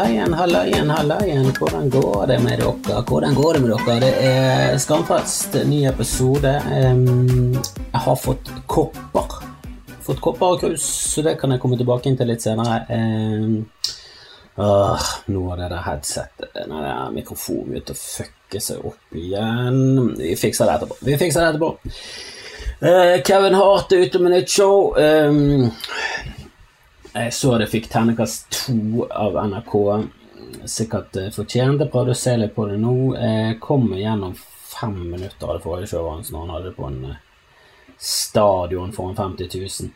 Hallaien, hallaien, hallaien. Hvordan går det med dere? Hvordan går det med dere? Det er Skamfest, ny episode. Jeg har fått kopper. Fått kopper og krus, så det kan jeg komme tilbake inn til litt senere. Åh, nå har det der headsetet, Nei, det er mikrofonen begynt å fucke seg opp igjen. Vi fikser det etterpå. Vi fikser det etterpå. Eh, Kevin Hart er ute med nytt show. Em, jeg så det fikk terningkast to av NRK. Sikkert eh, fortjent. Jeg prøvde å se litt på det nå. Jeg kom gjennom fem minutter av det forrige showet hans når han hadde det på en eh, stadion foran 50 000.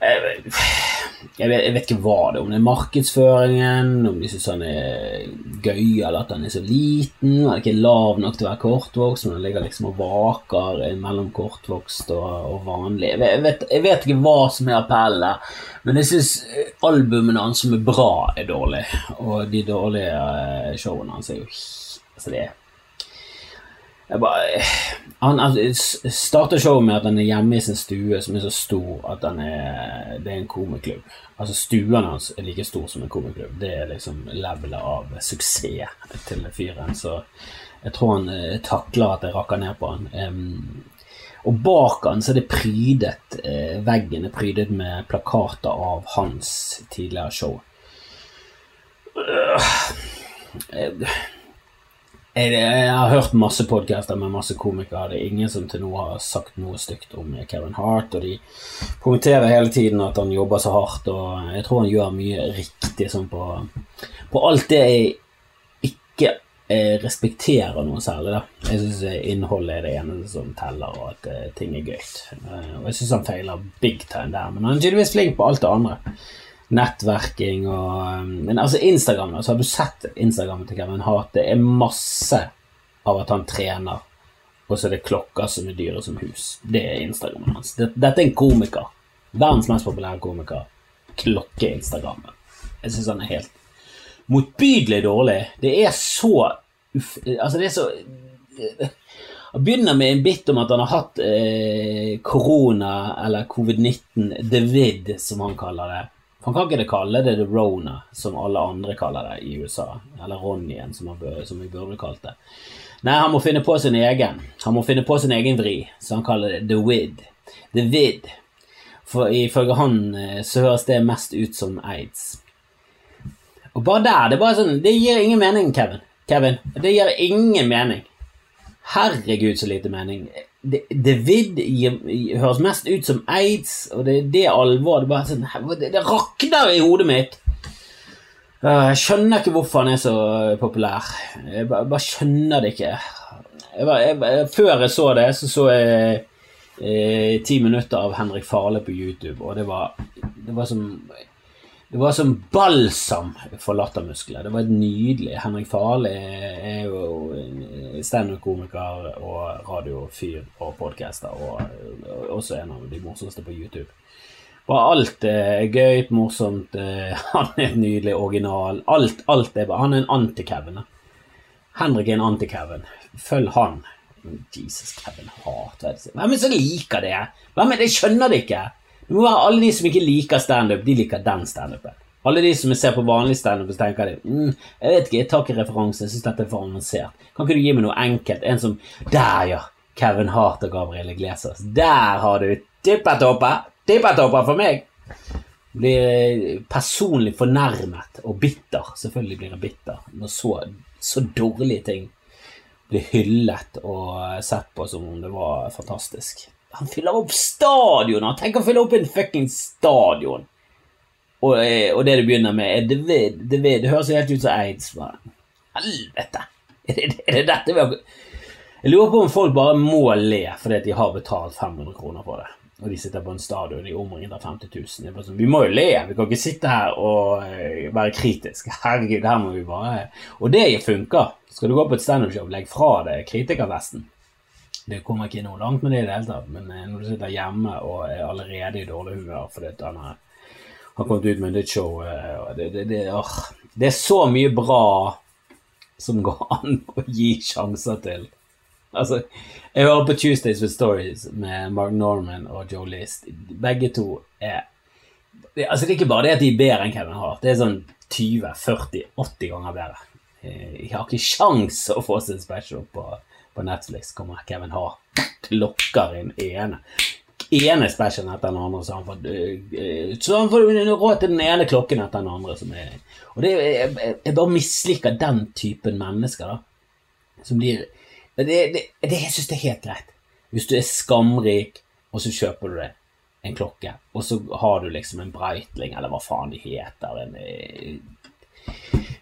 Jeg, jeg, vet, jeg vet ikke hva det er, om det er markedsføringen, om de syns han er gøy, eller at han er så liten. Han er ikke lav nok til å være kortvokst, men han ligger liksom og vaker mellom kortvokst og, og vanlig. Jeg vet, jeg vet ikke hva som er appellen der, men jeg syns albumene hans som er bra, er dårlige. Og de dårlige eh, showene hans er jo Altså, det er bare, han, han starter showet med at han er hjemme i sin stue, som er så stor at er, det er en komiklubb. Altså Stuen hans er like stor som en komiklubb. Det er liksom levelet av suksess til fyren. Så jeg tror han eh, takler at jeg rakker ned på han. Um, og bak han så er det prydet eh, Veggen er prydet med plakater av hans tidligere show. Uh, jeg, jeg, har hørt masse podcaster med masse komikere. Det er ingen som til nå har sagt noe stygt om Kevin Hart. Og de poengterer hele tiden at han jobber så hardt, og jeg tror han gjør mye riktig sånn på, på alt det jeg ikke eh, respekterer noe særlig. da. Jeg syns innholdet er det eneste som teller, og at eh, ting er gøy. Eh, og jeg syns han feiler big time der, men han er tydeligvis flink på alt det andre nettverking og Men altså, Instagram, altså, har du sett Instagram til Kevin Hart? Det er masse av at han trener, og så er det klokker som er dyre som hus. Det er Instagram hans. Dette er en komiker. Verdens mest populære komiker. Klokke-Instagrammen. Jeg syns han er helt motbydelig dårlig. Det er så uff... Altså, det er så han begynner med en bit om at han har hatt eh, korona, eller covid-19, the vid, som han kaller det. Han kan ikke kalle det the Rona, som alle andre kaller det i USA. Eller Ronnyen, som, som vi burde kalt det. Nei, han må finne på sin egen. Han må finne på sin egen vri, så han kaller det the Wid. The Vid. For ifølge han så høres det mest ut som aids. Og bare der, det er bare sånn Det gir ingen mening, Kevin. Kevin, det gir ingen mening. Herregud, så lite mening det, det høres mest ut som aids, og det er det alvor. Det, sånn, det, det rakner i hodet mitt. Jeg skjønner ikke hvorfor han er så populær. Jeg bare, bare skjønner det ikke. Jeg bare, jeg, før jeg så det, så så jeg eh, ti minutter av Henrik Farle på YouTube, og det var, det var som det var som balsam for lattermuskler. Det var nydelig. Henrik Farli er jo standup-komiker og radiofyr og podcaster, og også en av de morsomste på YouTube. Bare alt er gøy, morsomt, han er nydelig, original. Alt, alt er bare Han er en anti-Kevin. Henrik er en anti-Kevin. Følg han. Jesus, Kevin Hart. Hvem er det som liker det? Hvem er det? Jeg skjønner det ikke. Det må være alle de som ikke liker standup, de liker den standupen. Alle de som ser på vanlig standup, tenker de mm, jeg vet ikke, jeg tar ikke referanse, jeg syns dette er for avansert. Kan ikke du gi meg noe enkelt? En som Der, ja! Kevin Hart og Gabriel Iglesias. Der har du tippetopper! Tippetopper for meg! Blir personlig fornærmet og bitter. Selvfølgelig blir jeg bitter når så, så dårlige ting blir hyllet og sett på som om det var fantastisk. Han fyller opp stadion! Tenk å fylle opp en fucking stadion! Og, eh, og, det du begynner med, er David. David det høres jo helt ut som aids. Helvete! Er det, er det dette vi har Jeg lurer på om folk bare må le fordi de har betalt 500 kroner for det. Og de sitter på en stadion i omringet av 50 000. Sånn, vi må jo le, vi kan ikke sitte her og eh, være kritiske. Herregud, her må vi bare Og det funker. Skal du gå på et standup-show, legg fra deg kritikervesten. Det kommer ikke noe langt med det i det hele tatt, men eh, når du sitter hjemme og er allerede i dårlig humør fordi han har, kommet ut med nytt show eh, det, det, det, åh, det, er så mye bra som går an å gi sjanser til. Altså, jeg hører på Tuesdays with Stories med Mark Norman og Joe List. Begge to er altså, det er ikke bare det at de er bedre enn Kevin Hart. Det er sånn 20-40-80 ganger bedre. Eh, Jeg har ikke sjans å få en special på, på Netflix. Kommer Kevin Hart lokker inn ene ene specialen etter den andre, så han får, eh, så han får råd til den ene klokken etter den andre. Er, og det, jeg, jeg bare misliker den typen mennesker, da. Som blir Det, det, det jeg syns det er helt greit. Hvis du er skamrik, og så kjøper du deg en klokke, og så har du liksom en Breitling, eller hva faen de heter, en eh,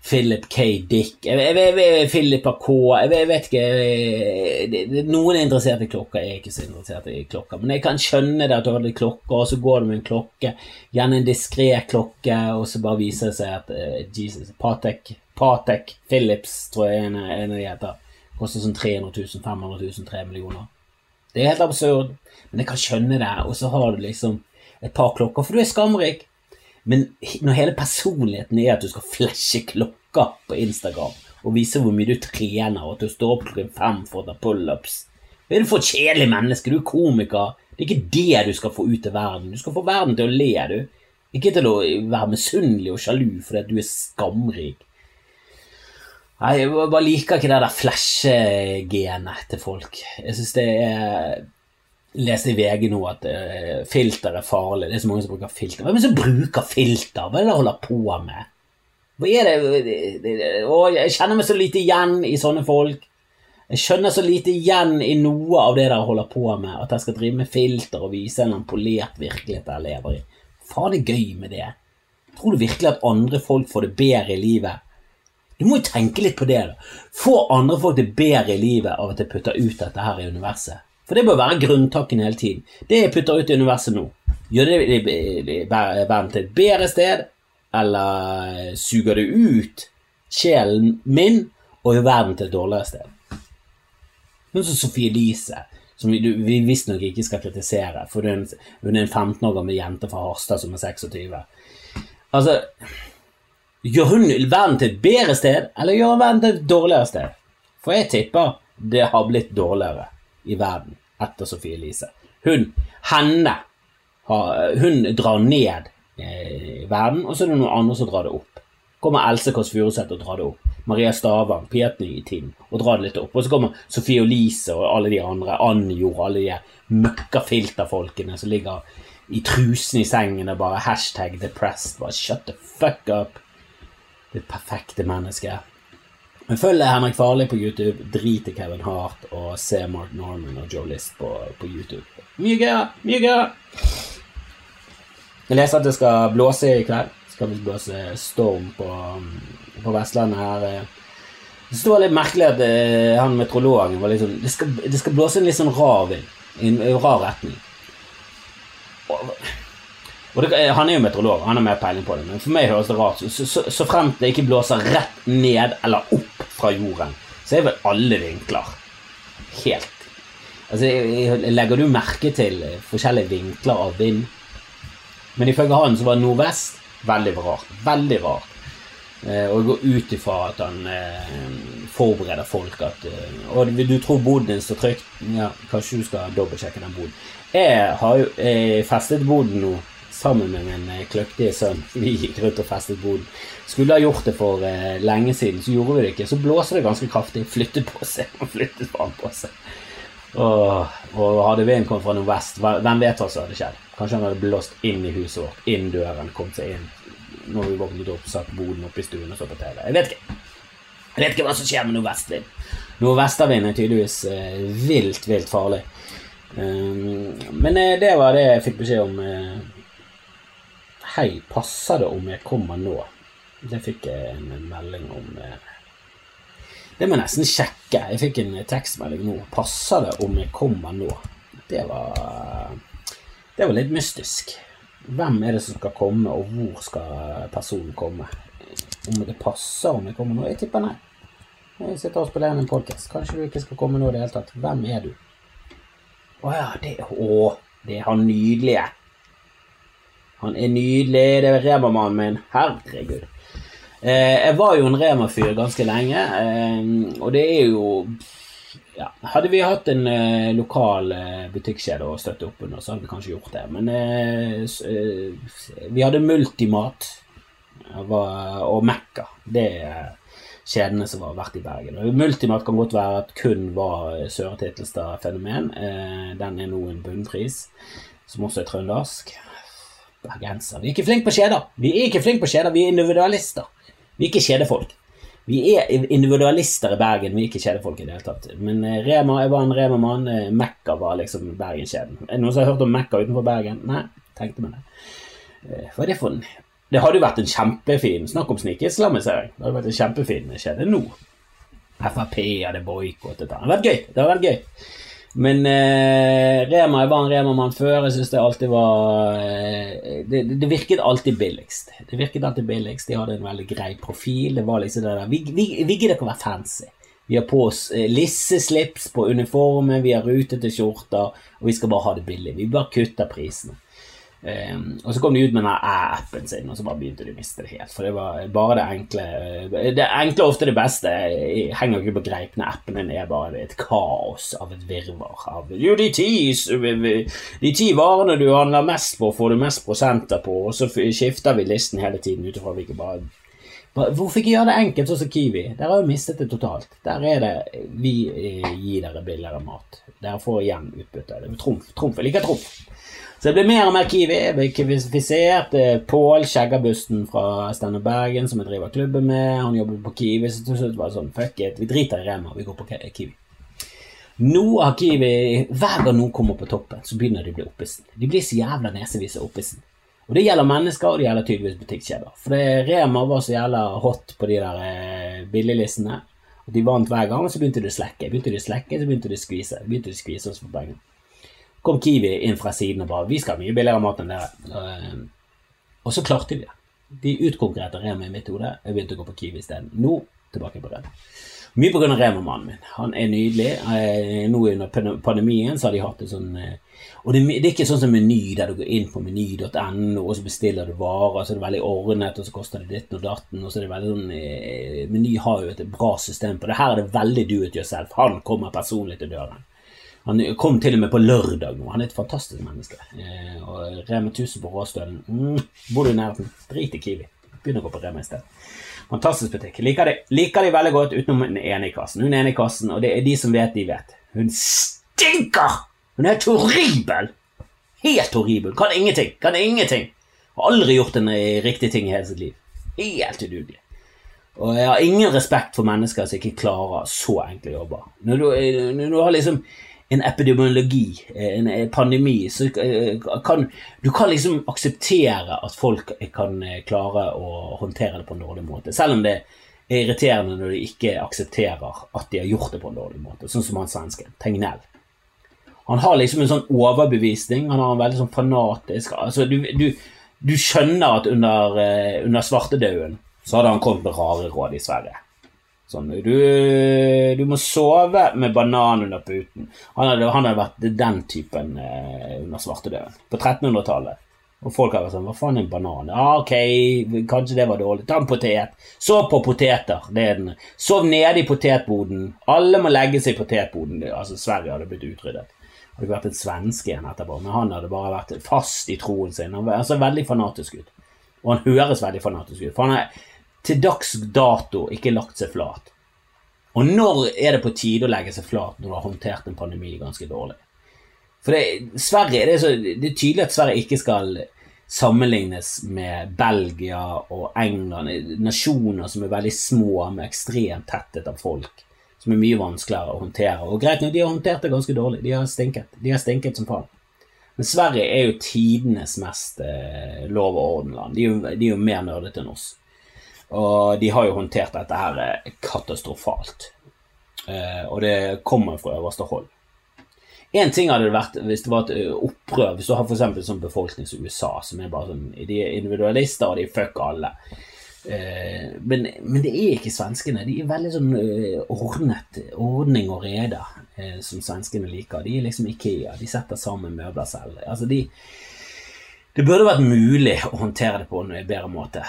Philip K. Dick jeg, jeg, jeg, Philip K. Jeg, vet ikke Noen er interessert i klokker, jeg er ikke så interessert i klokker. Men jeg kan skjønne det at du hadde klokker, og så går du med en klokke, gjerne en diskré klokke, og så bare viser det seg at uh, Jesus, Patek, Patek Philips, tror jeg en, en av de heter, koster sånn 300 000, 500 000, 3 millioner. Det er helt absurd, men jeg kan skjønne det, og så har du liksom et par klokker, for du er skamrik. Men når hele personligheten er at du skal flashe klokka på Instagram og vise hvor mye du trener, og at du står opp klokken fem for å ta pullups Du er for kjedelig menneske? Du er komiker. Det er ikke det du skal få ut til verden. Du skal få verden til å le, du. Ikke til å være misunnelig og sjalu fordi at du er skamrik. Nei, Jeg bare liker ikke det der flashe-genet til folk. Jeg synes det er leste i VG nå at uh, filter er farlig. Det er så mange som bruker filter. Hvem er det som bruker filter? Hva er det de holder på med? Hva er det, det, det å, Jeg kjenner meg så lite igjen i sånne folk. Jeg skjønner så lite igjen i noe av det dere holder på med. At jeg skal drive med filter og vise en polert virkelighet jeg lever i. Faen er gøy med det? Tror du virkelig at andre folk får det bedre i livet? Du må jo tenke litt på det. da. Får andre folk det bedre i livet av at jeg putter ut dette her i universet? For det bør være grunntanken hele tiden. Det jeg putter ut i universet nå, gjør det verden til et bedre sted, eller suger det ut sjelen min og gjør verden til et dårligere sted? Sånn som Sophie Elise, som vi, vi visstnok ikke skal kritisere, for hun hun er en 15 år gammel jente fra Harstad som er 26. Altså, gjør hun verden til et bedre sted, eller gjør hun verden til et dårligere sted? For jeg tipper det har blitt dårligere i verden etter Sophie Elise. Hun, henne, hun drar ned eh, verden, og så er det noen andre som drar det opp. Kommer Else Kåss Furuseth og drar det opp. Maria Stavang, i team, og drar det litt opp. Og så kommer Sophie Elise og alle de andre, Anjor, alle de møkkafilterfolkene som ligger i trusen i sengen og bare hashtag depressed. Bare shut the fuck up. Det perfekte mennesket. Men følg Henrik Farley på YouTube, drit i Kevin Hart og se Mark Norman og Joe List på, på YouTube. Mye gøy! Mye gøy! Jeg leser at det skal blåse i kveld. Skal visst blåse storm på, på Vestlandet her. Det står litt merkelig at eh, han meteorologen var sånn det skal, det skal blåse en litt sånn rar vind. I en rar retning. Og, og det, han er jo meteorolog, han har mer peiling på det, men for meg høres det rart ut. Så, så, så fremt det ikke blåser rett ned eller opp fra jorden, så er vel alle vinkler helt Altså, Legger du merke til forskjellige vinkler av vind? Men ifølge han så var nordvest veldig rart. Veldig rart. Eh, og jeg går ut ifra at han eh, forbereder folk at eh, Og du tror boden din står trygt? Ja, kanskje du skal dobbeltsjekke den boden. Jeg har jo eh, festet boden nå sammen med min eh, kløktige sønn. Vi gikk rundt og festet boden. Skulle ha gjort det for eh, lenge siden, så gjorde vi det ikke. Så blåser det ganske kraftig. Flyttet på seg. og flyttet faen på seg. Og, og hadde vinden kommet fra nordvest, hvem vet hva som hadde skjedd? Kanskje han hadde blåst inn i huset vårt, inn døren, kommet seg inn når vi våknet opp, satt boden oppe i stuen og så på TV. Jeg vet ikke. Jeg vet ikke hva som skjer med nordvestvind. Nordvestervind er tydeligvis eh, vilt, vilt farlig. Um, men eh, det var det jeg fikk beskjed om. eh. Hei, passer det om jeg kommer nå? Det fikk jeg en melding om. eh. Det må jeg nesten sjekke. Jeg fikk en tekstmelding nå. Passer det om jeg kommer nå? Det var Det var litt mystisk. Hvem er det som skal komme, og hvor skal personen komme? Om det passer om jeg kommer nå? Jeg tipper nei. Jeg sitter og spiller en podcast. Kanskje du ikke skal komme nå i det hele tatt. Hvem er du? Å ja, det Å, det er han nydelige. Han er nydelig. Det er Rema-mannen min. Herregud. Eh, jeg var jo en Rema-fyr ganske lenge, eh, og det er jo ja, Hadde vi hatt en eh, lokal eh, butikkjede å støtte opp under, så hadde vi kanskje gjort det. Men eh, eh, vi hadde Multimat var, og Mekka. Det er kjedene som har vært i Bergen. Og Multimat kan godt være at kun var Søre Titlestad-fenomen. Eh, den er nå en bunnpris, som også er trøndersk. Bergenser. Vi er ikke flinke på kjeder. Vi er ikke flinke på kjeder, vi er individualister. Vi er ikke kjedefolk. Vi er individualister i Bergen, vi er ikke kjedefolk i det hele tatt. Men eh, Rema, jeg var en Rema-mann. eh, Mekka var liksom Bergenskjeden. Er det noen som har hørt om Mekka utenfor Bergen? Nei, tenkte meg det. Eh, Hva er det for en Det hadde jo vært en kjempefin Snakk om snikislamisering. Det hadde vært en kjempefin kjede nå. Frp hadde boikottet den. Det hadde vært gøy. Det hadde vært gøy. Men eh, Rema, jeg var en Rema-mann før. Jeg synes det alltid var eh, det, det- virket alltid billigst. Det virket alltid billigst. De hadde en veldig grei profil. Det var liksom det der vi, vi gidder ikke å være fancy. Vi har på oss eh, lisseslips på uniformen, vi har rutete skjorter, og vi skal bare ha det billig. Vi bare kutter prisene. Ehm, og så kom de ut med den æ-appen sin, og så bare begynte de å miste det helt. For det var bare det enkle eh, Det enkle er ofte det beste. Jeg henger ikke på greipene. Appen din er bare et kaos av et virvar. Av, jo, de ti, de ti varene du handler mest på, får du mest prosenter på, og så skifter vi listen hele tiden ut ifra hvilke bare Hvorfor ikke gjøre det enkelt, sånn som Kiwi? Der har jo mistet det totalt. Der er det vi eh, gir dere billigere mat. Dere får igjen utbytte. Det er trumf. trumf. Jeg liker trumf. Så det blir mer og mer Kiwi. Jeg det kivifisert. Eh, Pål Skjeggerbusten fra Steinar Bergen, som jeg driver klubben med, han jobber på Kiwi. Så til slutt var det sånn Fuck it, vi driter i Rema, vi går på Kiwi. Nå har Kiwi Hver gang noen kommer på toppen, så begynner de å bli oppisen. De blir så jævla nesevise oppisen. Og det gjelder mennesker, og det gjelder tydeligvis butikkjeder. For det, Rema var så jævla hot på de der eh, billiglistene. De vant hver gang, og så begynte de å slekke. Begynte de å slekke, så begynte de å skvise. Begynte de å skvise oss på penger. Kom Kiwi inn fra siden og bare 'Vi skal ha mye billigere mat enn dere'. Eh, Og så klarte de det. De utkonkurrerte Rema i mitt hode. Jeg begynte å gå på Kiwi isteden. Nå tilbake på Rema. Mye pga. Rema-mannen min. Han er nydelig. Eh, Nå under pandemien så har de hatt det sånn eh, Og det, er ikke sånn som Meny, der du går inn på meny.no, og så bestiller du varer, så er det veldig ordnet, og så koster det ditten og datten, og så er det veldig sånn Meny har jo et bra system på det. Her er det veldig do it yourself. Han kommer personlig til døren. Han kom til og med på lørdag nå. Han er et fantastisk menneske. Eh, og Rema 1000 på Råstølen. Mm, bor du i nærheten? Drit i Kiwi. Begynn å gå på Rema i stedet. Fantastisk butikk. Liker de, liker de veldig godt utenom den ene i kassen. Hun ene i kassen, og det er de som vet, de vet. Hun stinker! Hun er horribel! Helt horribel. Kan ingenting. Kan ingenting. Har aldri gjort en eh, riktig ting i hele sitt liv. Helt udugelig. Og jeg har ingen respekt for mennesker som ikke klarer så enkle jobber. Når du, eh, når du har liksom en epidemiologi, eh, en eh, pandemi, så eh, kan du kan liksom akseptere at folk kan klare å håndtere det på en dårlig måte. Selv om det er irriterende når de ikke aksepterer at de har gjort det på en dårlig måte. Sånn som han svensken, Tegnell. Han har liksom en sånn overbevisning, han har en veldig sånn fanatisk altså du, du, du skjønner at under, under svartedauden så hadde han kommet med rare råd i Sverige. Sånn, du, du må sove med banan under puten. Han hadde, han hadde vært den typen eh, under svartedauden på 1300-tallet. Og folk har vært sånn Hva faen er en banan? Ja, ok, kanskje det var dårlig. Ta en potet. Sov på poteter. Det er den. Sov nede i potetboden. Alle må legge seg i potetboden. Altså, Sverige hadde blitt utryddet. Det hadde vært en svenske igjen etterpå, men han hadde bare vært fast i troen sin. Han ser veldig fanatisk ut. Og han høres veldig fanatisk ut. For han er til dags dato ikke lagt seg flat. Og når er det på tide å legge seg flat når du har håndtert en pandemi ganske dårlig? For det, Sverige, det, er så, det er tydelig at Sverige ikke skal sammenlignes med Belgia og England, nasjoner som er veldig små, med ekstremt tetthet av folk, som er mye vanskeligere å håndtere. Og greit nok, de har håndtert det ganske dårlig. De har stinket. De har stinket som faen. Men Sverige er jo tidenes mest eh, lov- og ordenland. De, de er jo mer nerdete enn oss. Og de har jo håndtert dette her eh, katastrofalt. Eh, og det kommer fra øverste hold. En ting hadde det vært hvis det var et ø, opprør, hvis du har eksempel sånn befolkning som USA, som er bare sånn De er individualister, og de fuck alle. Eh, men, men det er ikke svenskene. De er veldig sånn ordnet. Ordning og rede, eh, som svenskene liker. De er liksom Ikea. De setter sammen møbler selv. Altså, de Det burde vært mulig å håndtere det på en bedre måte.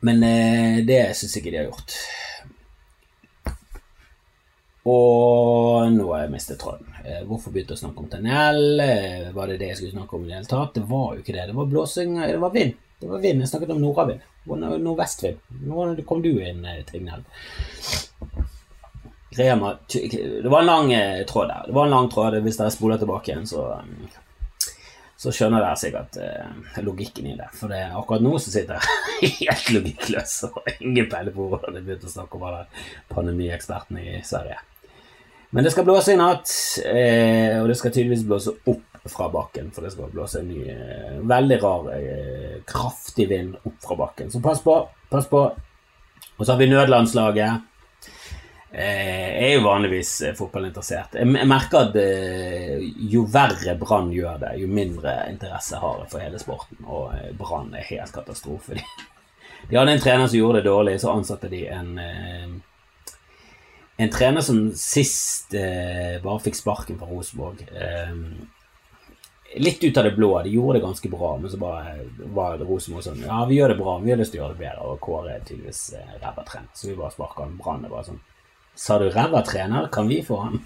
Men eh, det syns jeg ikke de har gjort. Og nå har jeg mistet tråden. Eh, hvorfor begynte jeg å snakke om tunnel? Eh, var det det jeg skulle snakke om i det hele tatt? Det var jo ikke det. Det var blåsing, det var vind. Det var vind. Jeg snakket om nordavind. Nordvestvind. Nå kom du inn, Trignell. Det var en lang tråd der. Det var en lang tråd. Hvis dere spoler tilbake igjen, så så skjønner dere sikkert eh, logikken i det. For det, er akkurat nå som sitter jeg helt logikkløs og ingen peiler på hvordan jeg begynte å snakke om alle pandemiekspertene i Sverige. Men det skal blåse i natt, eh, og det skal tydeligvis blåse opp fra bakken. For det skal blåse en ny, eh, veldig rar, kraftig vind opp fra bakken. Så pass på, pass på. Og så har vi nødlandslaget. Eh, er jo vanligvis eh, fotballinteressert. Jeg merker at eh, jo verre Brann gjør det, jo mindre interesse har jeg for hele sporten. Og Brann er helt katastrofe. De hadde en trener som gjorde det dårlig, så ansatte de en en trener som sist bare fikk sparken fra Rosenborg. litt ut av det blå. De gjorde det ganske bra, men så bare var Rosenborg sånn Ja, vi gjør det bra, vi har lyst til å gjøre det bedre, og Kåre er tydeligvis ræva trener, så vi bare sparker han. Brann er bare sånn Sa du ræva trener? Kan vi få han?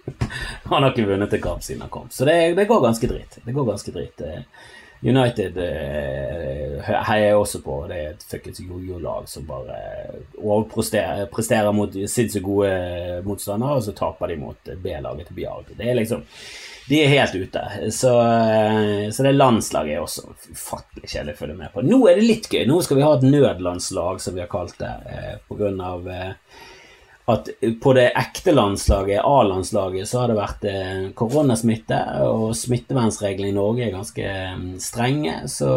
han har ikke vunnet en kamp siden han kom. Så det, det, går ganske dritt. Det går ganske dritt. Eh, United eh, heier jeg også på. Det er et fuckings jojo-lag som bare overpresterer presterer mot sinnssykt gode motstandere, og så taper de mot B-laget til Bjarg. Det er liksom de er helt ute. Så, eh, så det landslaget er også ufattelig kjedelig å følge med på. Nå er det litt gøy. Nå skal vi ha et nødlandslag, som vi har kalt det, på grunn av at på det ekte landslaget, A-landslaget, så har det vært eh, koronasmitte, og smittevernreglene i Norge er ganske mm, strenge. Så,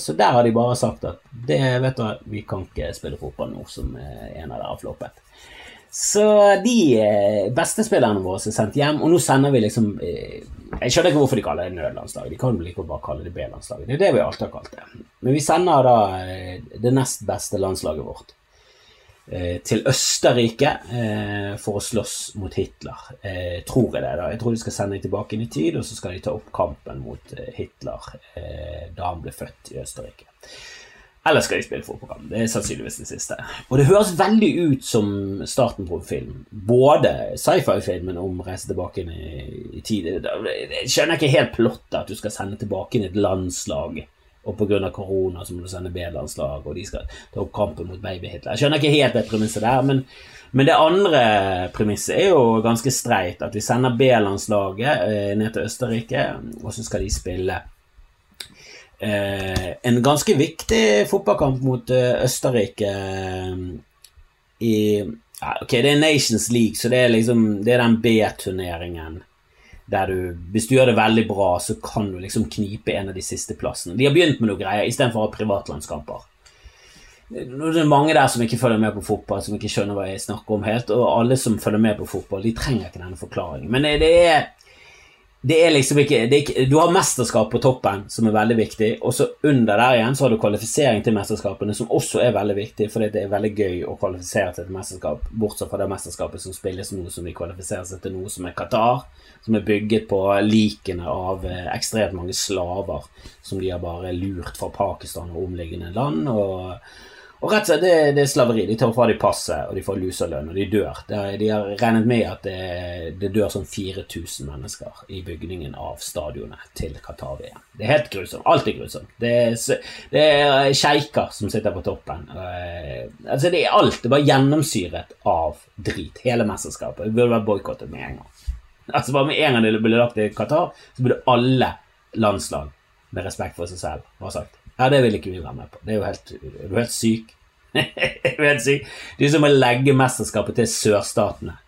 så, der har de bare sagt at det vet du, vi kan ikke spille fotball nå som en av dere har floppet. Så de eh, beste spillerne våre er sendt hjem, og nå sender vi liksom eh, Jeg skjønner ikke hvorfor de kaller det nødlandslaget. De kan vel like bare kalle det B-landslaget. Det er det vi alltid har kalt det. Men vi sender da det nest beste landslaget vårt Eh, til Østerrike eh, for å slåss mot Hitler. Eh, tror jeg det. da. Jeg tror de skal sende deg tilbake inn i tid, og så skal de ta opp kampen mot Hitler da han ble født i Østerrike. Eller skal de spille fotballkamp? Det er sannsynligvis det siste. Og det høres veldig ut som starten på en film. Både sci-fi-filmen om reise tilbake inn i, i tid Jeg skjønner ikke helt plottet at du skal sende tilbake inn et landslag og pga. korona så må du sende B-landslag, og de skal ta opp kampen mot baby-Hitler. Jeg skjønner ikke helt det premisset der, men, men, det andre premisset er jo ganske streit. At vi sender B-landslaget eh, ned til Østerrike, og så skal de spille eh, en ganske viktig fotballkamp mot eh, Østerrike eh, i ja, Ok, det er Nations League, så det er liksom Det er den B-turneringen der du, hvis du gjør det veldig bra, så kan du liksom knipe en av de siste plassene. De har begynt med noe greier istedenfor å ha privatlandskamper. Det er mange der som ikke følger med på fotball, som ikke skjønner hva jeg snakker om helt. Og alle som følger med på fotball, de trenger ikke denne forklaringen. Men det er det er liksom ikke, er ikke, Du har mesterskap på toppen, som er veldig viktig, og så under der igjen så har du kvalifisering til mesterskapene, som også er veldig viktig, fordi det er veldig gøy å kvalifisere til et mesterskap, bortsett fra det mesterskapet som spilles nå, som de kvalifiserer seg til noe som er Qatar, som er bygget på likene av eh, ekstremt mange slaver som de har bare lurt fra Pakistan og omliggende land. og og rett og slett, det, er slaveri. De tar fra de passet, og de får luselønn, og de dør. de har regnet med at det, det dør sånn 4000 mennesker i bygningen av stadionet til Qatar-VM. Det er helt grusomt. Alt er grusomt. Det er, det er sjeiker som sitter på toppen. Uh, altså, det er alt. Det bare gjennomsyret av drit. Hele mesterskapet. Det burde vært boikottet med en gang. Altså, bare med en gang det ble lagt i Qatar, så burde alle landslag med respekt for seg selv ha sagt ja, det vil ikke vi være med på. Det er jo helt, er du helt syk. er du helt syk? Det er som å legge mesterskapet til sørstatene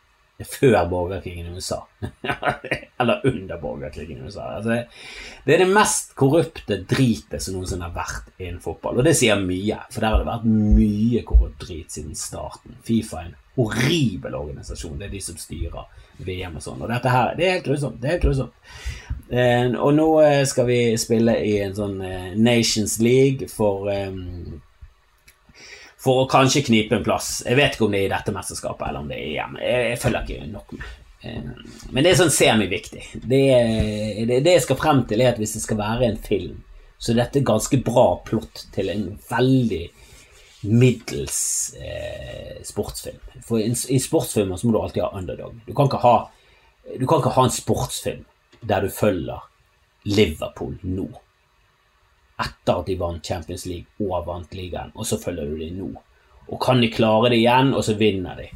før borgerkrigen i USA. Eller under borgerkrigen i USA. Altså, det er det mest korrupte dritet som noensinne har vært innen fotball. Og det sier mye, for der har det vært mye korrupt drit siden starten. Fifa er en horribel organisasjon. Det er de som styrer VM og sånn. Og dette her, det er helt grusomt. Det er helt grusomt. Eh, og nå eh, skal vi spille i en sånn eh, Nations League for For å kanskje knipe en plass. Jeg vet ikke om det er i dette mesterskapet eller om det er EM. Jeg, jeg følger ikke nok med. Men det er sånn semiviktig. Det, det, det jeg skal frem til, er at hvis det skal være en film, så er dette ganske bra plott til en veldig middels sportsfilm. For i sportsfilmer så må du alltid ha underdog. Du kan, ikke ha, du kan ikke ha en sportsfilm der du følger Liverpool nå. Etter at de vant Champions League og vant ligaen, og så følger du dem nå. Og kan de klare det igjen, og så vinner de.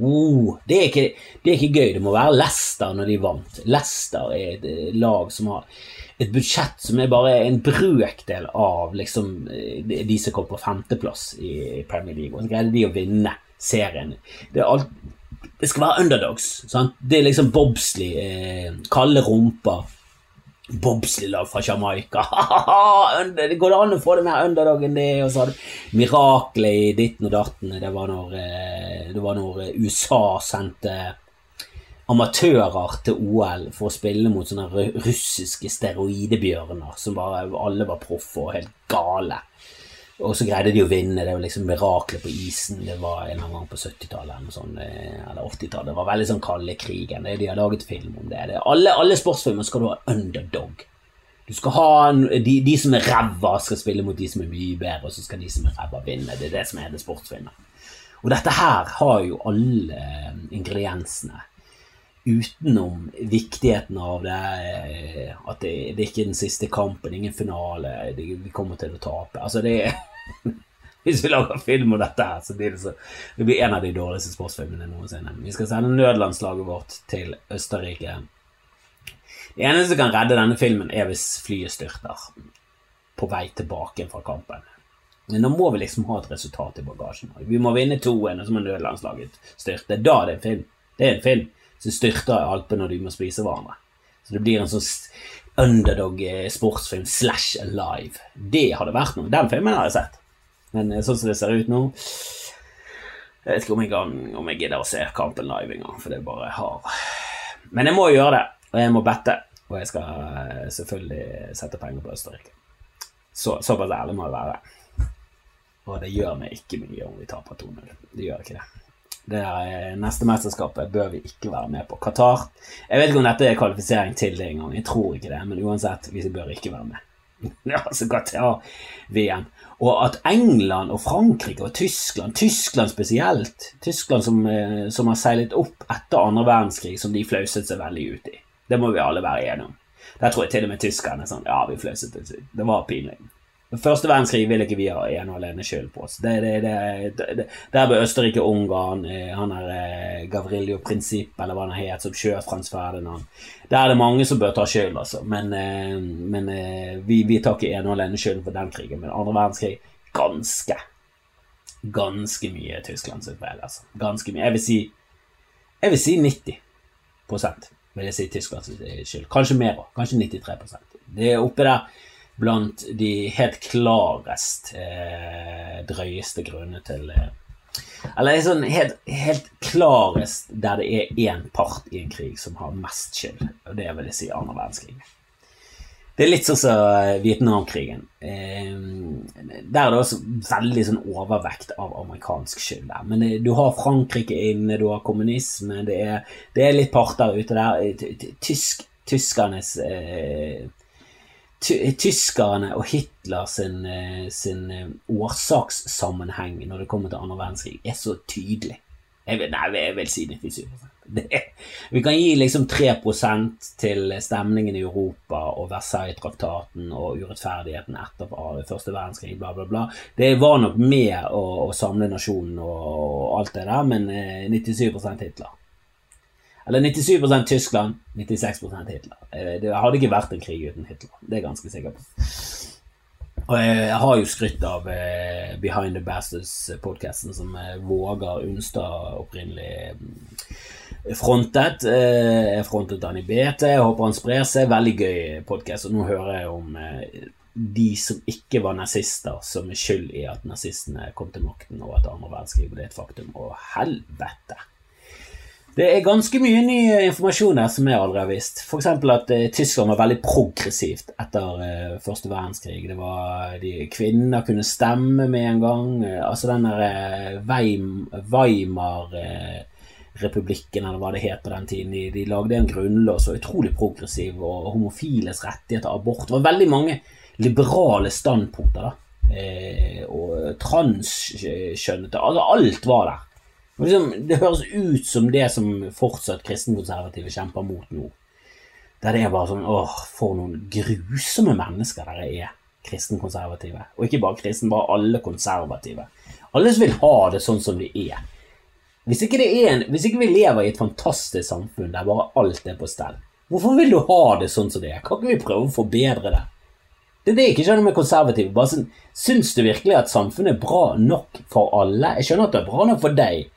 Oh, det, er ikke, det, er ikke, gøy. Det må være Leicester når de vant. Leicester er et eh, lag som har et budsjett som er bare en brøkdel av liksom, eh, de som kom på femteplass i Premier League. Og så greide de å vinne serien. Det, er alt, det skal være underdogs. Sant? Det er liksom bobsleigh, eh, kalde rumper bobsleilag fra Jamaica. det går an å få det mer underdog enn det. Og så hadde miraklet i ditten og datten. Det var når, eh, det var når eh, USA sendte amatører til OL for å spille mot sånne russiske steroidebjørner som bare alle var proffe og helt gale. Og så greide de å vinne. Det var liksom miraklet på isen. Det var en gang på 70-tallet sånn, eller 80-tallet. Det var veldig sånn kalde krigen. De har laget film om det. det alle, alle, sportsfilmer skal du ha underdog. Du skal ha de, de som er ræva, skal spille mot de som er mye bedre, og så skal de som er ræva, vinne. Det er det som er det sportsfilmer. Og dette her har jo alle ingrediensene utenom viktigheten av det, eh, at det, det, er ikke den siste kampen, ingen finale, det, vi kommer til å tape. Altså, det er Hvis vi lager film om dette her, så blir det så Det blir en av de dårligste sportsfilmene noensinne. Vi skal sende nødlandslaget vårt til Østerrike. Det eneste som kan redde denne filmen, er hvis flyet styrter på vei tilbake fra kampen. Men nå må vi liksom ha et resultat i bagasjen. Vi må vinne 2-1, og så må nødlandslaget styrte. Da er det en film. Det er en film som styrter i Alpene, og de må spise hverandre. Så det blir en sånn underdog-sportsfilm slash alive. Det hadde vært noe. Den filmen har jeg sett. Men eh, sånn som det ser ut nå Jeg vet ikke om jeg, kan, om jeg gidder å se kampen live engang, for det er bare har Men jeg må gjøre det, og jeg må bette. Og jeg skal eh, selvfølgelig sette penger på Østerrike. Så, såpass ærlig må jeg være. Og det gjør meg ikke mye om vi taper 2-0. Det gjør ikke det. Det er neste mesterskapet bør vi ikke være med på. Qatar Jeg vet ikke om dette er kvalifisering til det engang. Jeg tror ikke det, men uansett, vi bør ikke være med. Altså Qatar-VM. Og at England og Frankrike og Tyskland, Tyskland spesielt Tyskland som, eh, som har seilet opp etter andre verdenskrig, som de flauset seg veldig ut i. Det må vi alle være enige om. Der tror jeg til og med tyskerne sånn Ja, vi flauset det ut. Det var pinlig. Første verdenskrig vil ikke vi ha ene og alene skyld på oss. Det, det, det, der ble Østerrike og Ungarn, eh, han er eh, Gavrilio Prinsipp, eller hva han het, som skjøt Frans Ferdinand Der er det mange som bør ta skyld, altså. Men, eh, men vi, vi, tar ikke ene og alene skylden for den krigen. Men andre verdenskrig ganske Ganske mye Tysklands feil, altså. Ganske mye. Jeg vil si Jeg vil si 90% vil jeg si Tysklands skyld. Kanskje mer òg. Kanskje 93% Det er oppe der blant de helt klarest eh, drøyeste grunnene til eh, Eller sånn helt, helt, klarest der det er én part i en krig som har mest skyld, og det vil jeg si andre verdenskrig. Det er litt sånn som eh, Vietnamkrigen. Eh, der er det også veldig sånn overvekt av amerikansk skyld. der. Men det, du har Frankrike inne, du har kommunisme, det er, det er litt parter ute der. Tysk, tyskernes eh, tyskerne og Hitler sin, eh, sin, eh, årsakssammenheng når det kommer til andre verdenskrig, er så tydelig. Jeg vil, nei, jeg vil si 97 er, Vi kan gi liksom 3% til stemningen i Europa og Versailles-traktaten og urettferdigheten etter første verdenskrig, bla, bla, bla. Det var nok med å, å samle nasjonen og, og, alt det der, men 97 eh, Hitler. Eller 97% Tyskland, 96% Hitler. Eh, det hadde ikke vært en krig uten Hitler. Det er jeg ganske sikker på. Og jeg har jo skrytt av eh, Behind the Bastards-podkasten som våger Vågar Unstad opprinnelig mm, frontet. Jeg frontet han i BT, jeg håper han sprer seg. Veldig gøy podkast. Og nå hører jeg om de som ikke var nazister, som er skyld i at nazistene kom til makten, og at andre verdenskrig ble et faktum. Og helvete! Det er ganske mye ny informasjon her som jeg aldri har visst. F.eks. at eh, Tyskland var veldig progressivt etter eh, første verdenskrig. Det var de, Kvinner kunne stemme med en gang. Eh, altså den der eh, Weim, Weimar-republikken, eller hva det het på den tiden, de, de lagde en grunnlov så utrolig progressiv, og homofiles rettigheter, abort Det var veldig mange liberale standpunkter da, eh, og transkjønnete. Altså, alt var der. Liksom, det høres ut som det som fortsatt kristenkonservative kjemper mot nå. Der det er bare sånn åh, for noen grusomme mennesker dere er, kristenkonservative. Og ikke bare kristen, bare alle konservative. Alle som vil ha det sånn som de er. Hvis ikke, en, hvis ikke, vi lever i et fantastisk samfunn der bare alt er på stell, hvorfor vil du ha det sånn som det er? Kan ikke vi prøve å forbedre det? Det er det jeg ikke skjønner med konservative. Bare sånn, Syns du virkelig at samfunnet er bra nok for alle? Jeg skjønner at det er bra nok for deg,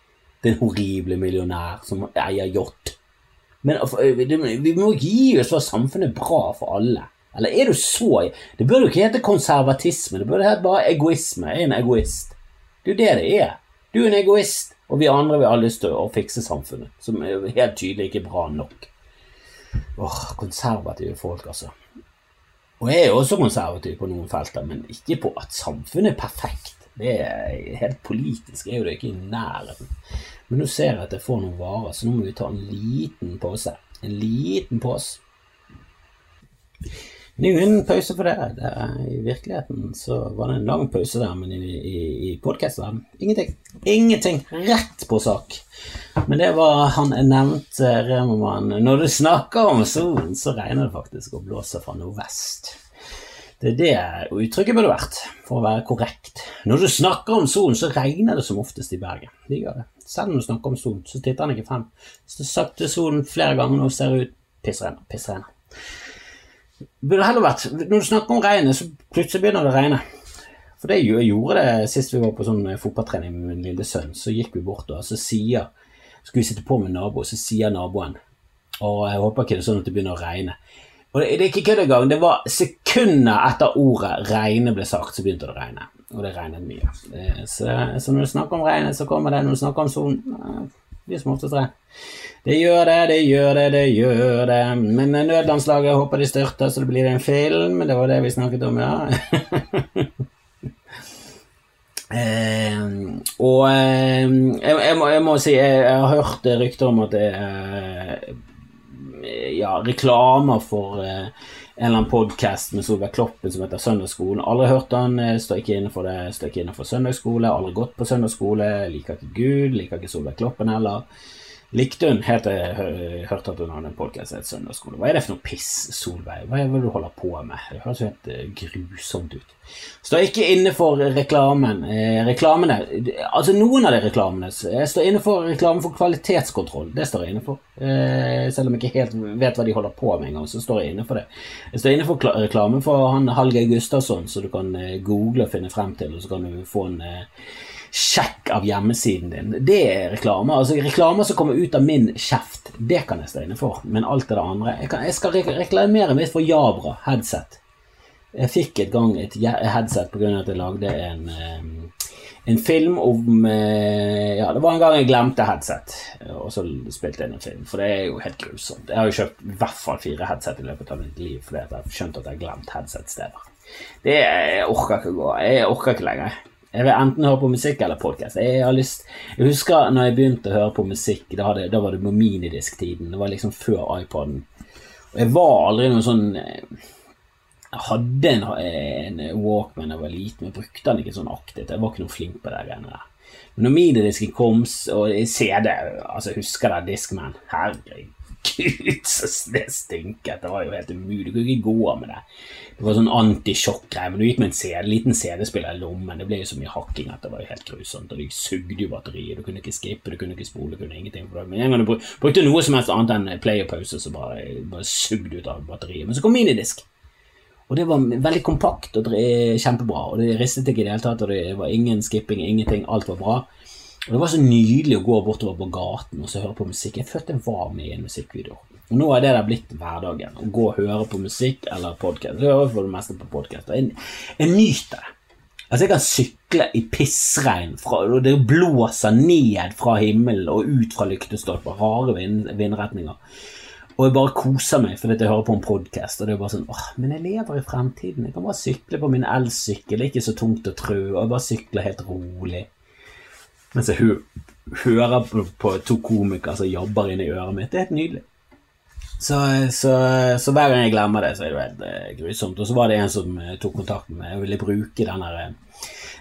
den horrible millionær som eier yacht. Men vi må gi oss for samfunnet er bra for alle. Eller er du så Det burde jo ikke hete konservatisme, det burde hete bare egoisme. Jeg er en egoist. Det er jo det det er. Du er en egoist, og vi andre vil ha lyst til å fikse samfunnet, som er helt tydelig ikke bra nok. Åh, konservative folk, altså. Og jeg er også konservativ på noen felter, men ikke på at samfunnet er perfekt. Det er helt politisk, er jo det ikke i nærheten. Men nå ser jeg at jeg får noen varer, så nå må vi ta en liten pause. En liten pause. Det er jo en pause for dere. det I virkeligheten så var det en lang pause der, men i, i, i podkastverdenen ingenting. Ingenting. Rett på sak. Men det var han nevnte Remoman. Når du snakker om solen, så regner det faktisk å blåse fra nordvest. Det er det uttrykket burde vært, for å være korrekt. Når du snakker om solen, så regner det som oftest i Bergen. De gjør det. Selv om du snakker om solen, så titter han ikke frem. Så sakte solen flere ganger nå ser ut pissregner, pissregner. burde heller vært Når du snakker om regnet, så plutselig begynner det å regne. For det gjorde det sist vi var på sånn eh, fotballtrening med min lille sønn. Så gikk vi bort, og så sier Skulle vi sitte på med naboen, så sier naboen Og jeg håper ikke det er sånn at det begynner å regne. Og det, det er ikke kødd engang. Det var sekunder etter ordet 'regne' ble sagt, så begynte det å regne. Og det regnet mye. Så, så når du snakker om regnet, så kommer det. Når du snakker om solen blir som oftest regn. Det gjør det, det gjør det, det gjør det. Men nødlandslaget håper de styrter, så det blir en film. Det var det vi snakket om, ja. eh, og eh, jeg, jeg, må, jeg, må, si jeg, jeg har hørt rykter om at det eh, ja, reklamer for eh, en eller annen podkast med Solveig Kloppen som heter Søndagsskolen. Aldri hørt den, eh, står ikke inne det. Står ikke inne søndagsskole, aldri gått på søndagsskole. Liker ikke Gud, liker ikke Solveig Kloppen heller. Likte heter jeg hørte at hun hadde en podkast et søndagsskole. Hva er det for noe piss, Solveig? Hva er det du holder på med? Det høres jo helt uh, grusomt ut. Står ikke inne for reklamen. Eh, reklamene Altså, noen av de reklamene Jeg står inne for reklame for kvalitetskontroll. Det står jeg inne for. Eh, selv om jeg ikke helt vet hva de holder på med engang, så står jeg inne for det. Jeg står inne for reklamen for han Hallgeir Gustavsson, så du kan eh, google og finne frem til, og så kan du få en eh, sjekk av hjemmesiden din. Det er reklame. Altså Reklamer som kommer ut av min kjeft, det kan jeg stå for. Men alt det andre Jeg, kan, jeg skal reklamere mitt for Jabra headset. Jeg fikk et gang et headset pga. at jeg lagde en, en film om eh, Ja, det var en gang jeg glemte headset, og så spilte jeg inn en film. For det er jo helt grusomt. Jeg har jo kjøpt i hvert fall fire headset i løpet av mitt liv fordi jeg har skjønt at jeg har glemt headset-steder. Det jeg orker ikke gå. Jeg orker ikke lenger. Jeg vil enten høre på musikk eller podkast. Jeg, jeg husker når jeg begynte å høre på musikk, da, hadde, da var det på minidisk-tiden. Det var liksom før iPoden. Og jeg var aldri noen sånn Jeg hadde en, en Walkman jeg var liten, men jeg brukte den ikke sånn aktivt. Jeg var ikke noe flink på det greiene der. Men når minidisken kom, og CD Altså, jeg husker det, Discman. Herregud Gud, så det stinket. Det var jo helt umulig. Du kunne ikke gå med det. Det var sånn antisjokk-greie, men du gikk med en CD, liten CD-spiller i lommen. Det ble jo så mye hakking at det var jo helt grusomt. Og de sugde jo batteriet. Du kunne ikke skippe, du kunne ikke spole, du kunne ingenting. Men en gang du brukte noe som helst annet enn play og pause, så bare, bare sugde ut av batteriet. Men så kom minidisk. Og det var veldig kompakt og kjempebra. Og det ristet ikke i det hele tatt, og det var ingen skipping, ingenting. Alt var bra. Og Det var så nydelig å gå bortover på gaten og så høre på musikk. Jeg følte jeg var med i en musikkvideo. Og Nå er det der blitt hverdagen. Å gå og høre på musikk eller podkast. Jeg hører for det meste på podkast. Jeg, jeg nyter det. Altså, jeg kan sykle i pissregn, og det blåser ned fra himmelen og ut fra lyktestolper. Rare vind, vindretninger. Og jeg bare koser meg fordi jeg hører på en podkast. Og det er bare sånn åh, men jeg lever i fremtiden. Jeg kan bare sykle på min elsykkel. Det er ikke så tungt å trø. Og jeg bare sykler helt rolig. Mens jeg hører på, to komikere som jabber inni øret mitt. Det er helt nydelig. Så, så, så, hver gang jeg glemmer det, så er det helt uh, grusomt. Og så var det en som uh, tok kontakt med meg og ville bruke den der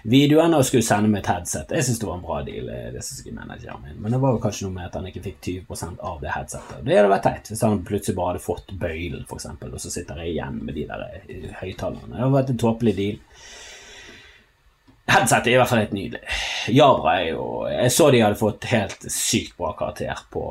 videoen og skulle sende meg et headset. Jeg syns det var en bra deal, det synes jeg manageren min. men det var jo kanskje noe med at han ikke fikk 20 av det headsetet. Det hadde vært teit hvis han plutselig bare hadde fått bøylen, f.eks., og så sitter jeg igjen med de der høyttalerne. Det hadde vært en tåpelig deal. Headset er i hvert fall helt nydelig. Jabra er jo Jeg så de hadde fått helt sykt bra karakter på,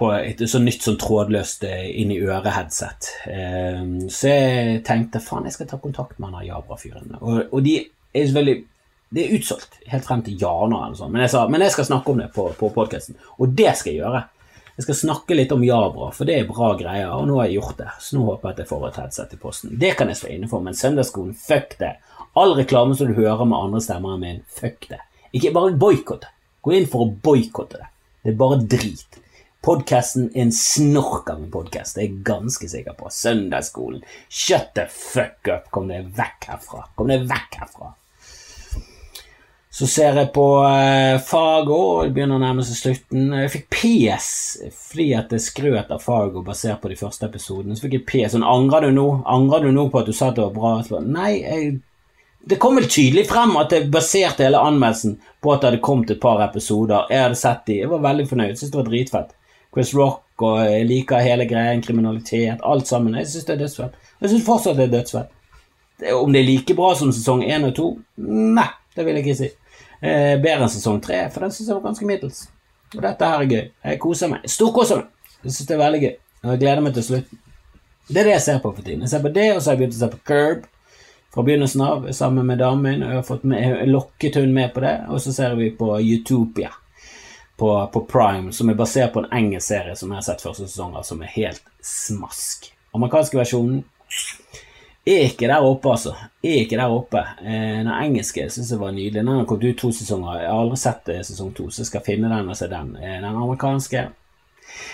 på et så nytt sånn trådløst eh, inn i øret-headset. Um, så jeg tenkte faen, jeg skal ta kontakt med han Jabra-fyren. Og, og, de er selvfølgelig Det er utsolgt helt frem til januar eller sånn. Men jeg sa men jeg skal snakke om det på, på podkasten, og det skal jeg gjøre. Jeg skal snakke litt om Jabra, for det er bra greier, og nå har jeg gjort det. Så nå håper jeg at jeg får et headset i posten. Det kan jeg stå inne for, men søndagsskolen, fuck det. All reklame som du hører med andre stemmer enn min, fuck det. Ikke bare boikott det. Gå inn for å boikotte det. Det er bare drit. Podkasten er en snork av en podkast, det er jeg ganske sikker på. Søndagsskolen. Shut the fuck up! Kom deg vekk herfra. Kom deg vekk herfra. Så ser jeg på eh, Fargo, og det begynner å nærme seg slutten. Jeg fikk PS fordi at det skrøt av Fargo basert på de første episodene. Så fikk jeg PS. Sånn, angrer du nå? Angrer du nå på at du sa at det var bra? Nei, jeg det kom vel tydelig frem at jeg baserte hele anmeldelsen på at det hadde kommet et par episoder. Jeg hadde sett de, jeg var veldig fornøyd, Syns det var dritfett. Chris Rock og jeg liker hele greien, kriminalitet, alt sammen. Jeg syns det er dødsfett. Jeg syns fortsatt det er dødsfett. Om det er like bra som sesong én og to? Nei, det vil jeg ikke si. Eh, bedre enn sesong tre, for den syns jeg var ganske middels. Og dette her er gøy. Jeg koser meg. Storkoser meg. Jeg syns det er veldig gøy. Og jeg gleder meg til slutten. Det er det jeg ser på for tiden. Jeg ser på det, og så har jeg begynt å se på Curb fra begynnelsen av sammen med damen min, og jeg har fått med, lokket hun med på det. Og så ser vi på Utopia på, på, Prime, som er basert på en engelsk serie som jeg har sett første sesong av, som er helt smask. Amerikanske versjonen er ikke der oppe, altså. Er ikke der oppe. Eh, den engelske syns jeg var nydelig. Den har kommet ut to sesonger. Jeg har aldri sett eh, sesong to, så jeg skal finne den og se den. Eh, den amerikanske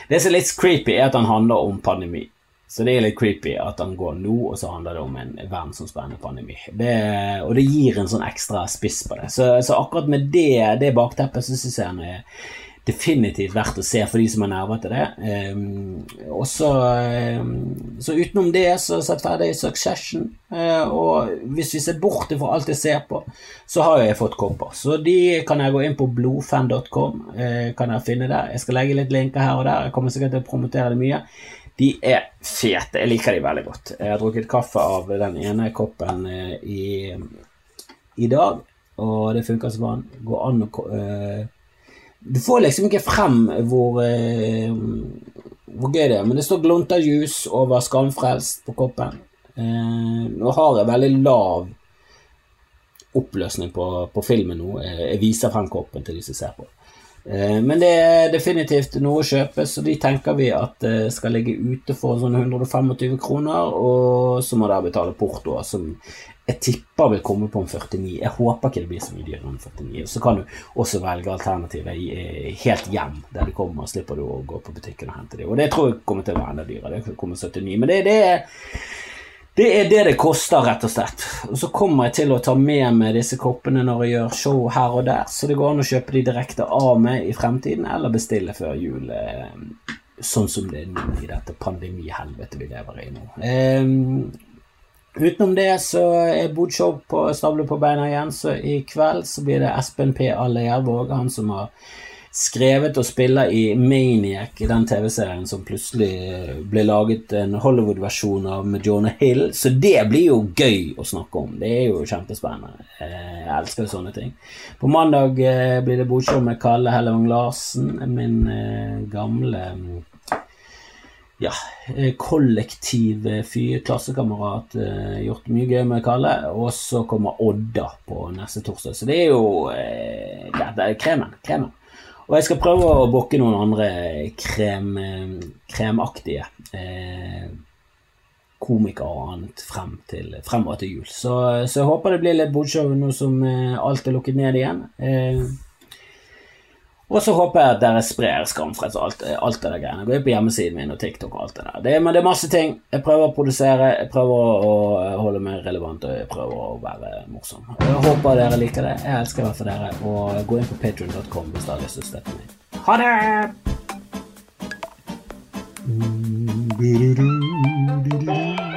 Det som er litt creepy, er at den handler om pandemi. Så det er litt creepy at han går nå, og så handler det om en verdensomspennende pandemi. Det, og det gir en sånn ekstra spiss på det. Så, så akkurat med det, det bakteppet så syns jeg han er definitivt verdt å se for de som har nerver til det. Um, og så, um, så utenom det så sett ferdig Succession. Uh, og hvis vi ser bort fra alt jeg ser på, så har jeg fått kopper. Så de kan jeg gå inn på blodfan.com. Uh, kan jeg finne der. Jeg skal legge litt linker her og der. Jeg kommer sikkert til å promotere det mye. De er fete. Jeg liker de veldig godt. Jeg har drukket kaffe av den ene koppen eh, i, i dag, og det funker som vann. Går an å uh, Du får liksom ikke frem hvor, uh, hvor gøy det er, men det står Glonta Juice over Skamfrelst på koppen. Uh, nå har jeg veldig lav oppløsning på, på filmen nå. Jeg viser frem koppen til de som ser på. Eh, men det er definitivt noe å kjøpe, så de tenker vi at skal ligge ute for sånn 125 kroner, og så må dere betale porto, som jeg tipper vil komme på en 49. Jeg håper ikke det blir så mye dyrere enn 49. Så kan du også velge alternativet eh, helt hjem, der du kommer, og slipper du å gå på butikken og hente dem. Og det tror jeg kommer til å være enda dyrere. Det kommer 79. Men det, det er det er det det koster, rett og slett. Og så kommer jeg til å ta med meg disse koppene når jeg gjør show her og der, så det går an å kjøpe de direkte av meg i fremtiden, eller bestille før jul, eh, sånn som det er nå i dette pandemihelvetet vi lever i nå. Um, utenom det så er Bodshow på stable på beina igjen, så i kveld så blir det Espen P. Allervåg, han som har skrevet og spiller i Maniac, den TV-serien som plutselig ble laget en Hollywood-versjon av med Jonah Hill. Så det blir jo gøy å snakke om. Det er jo kjempespennende. Eh, jeg elsker jo sånne ting. På mandag eh, blir det bordshow med Kalle Hellevang Larsen, min eh, gamle ja, kollektiv fyr, klassekamerat. Gjort mye gøy med Kalle. Og så kommer Odda på neste torsdag. Så det er jo Det er kremen. Kremen. Og jeg skal prøve å bokke noen andre krem, kremaktige eh, komikere og annet frem til, fremover til jul. Så, så, jeg håper det blir litt bodshow nå som eh, alt er lukket ned igjen. Eh, og så håper jeg at dere sprer Skamfreds og alt, alt det der greiene. Gå inn på hjemmesiden min og TikTok og alt det der. Det, men det er masse ting. Jeg prøver å produsere, jeg prøver å holde meg relevant og jeg prøver å være morsom. Jeg håper dere liker det. Jeg elsker i hvert fall dere. Og gå inn på patrion.com hvis dere har lyst til å støtte meg. Ha det! mainstream,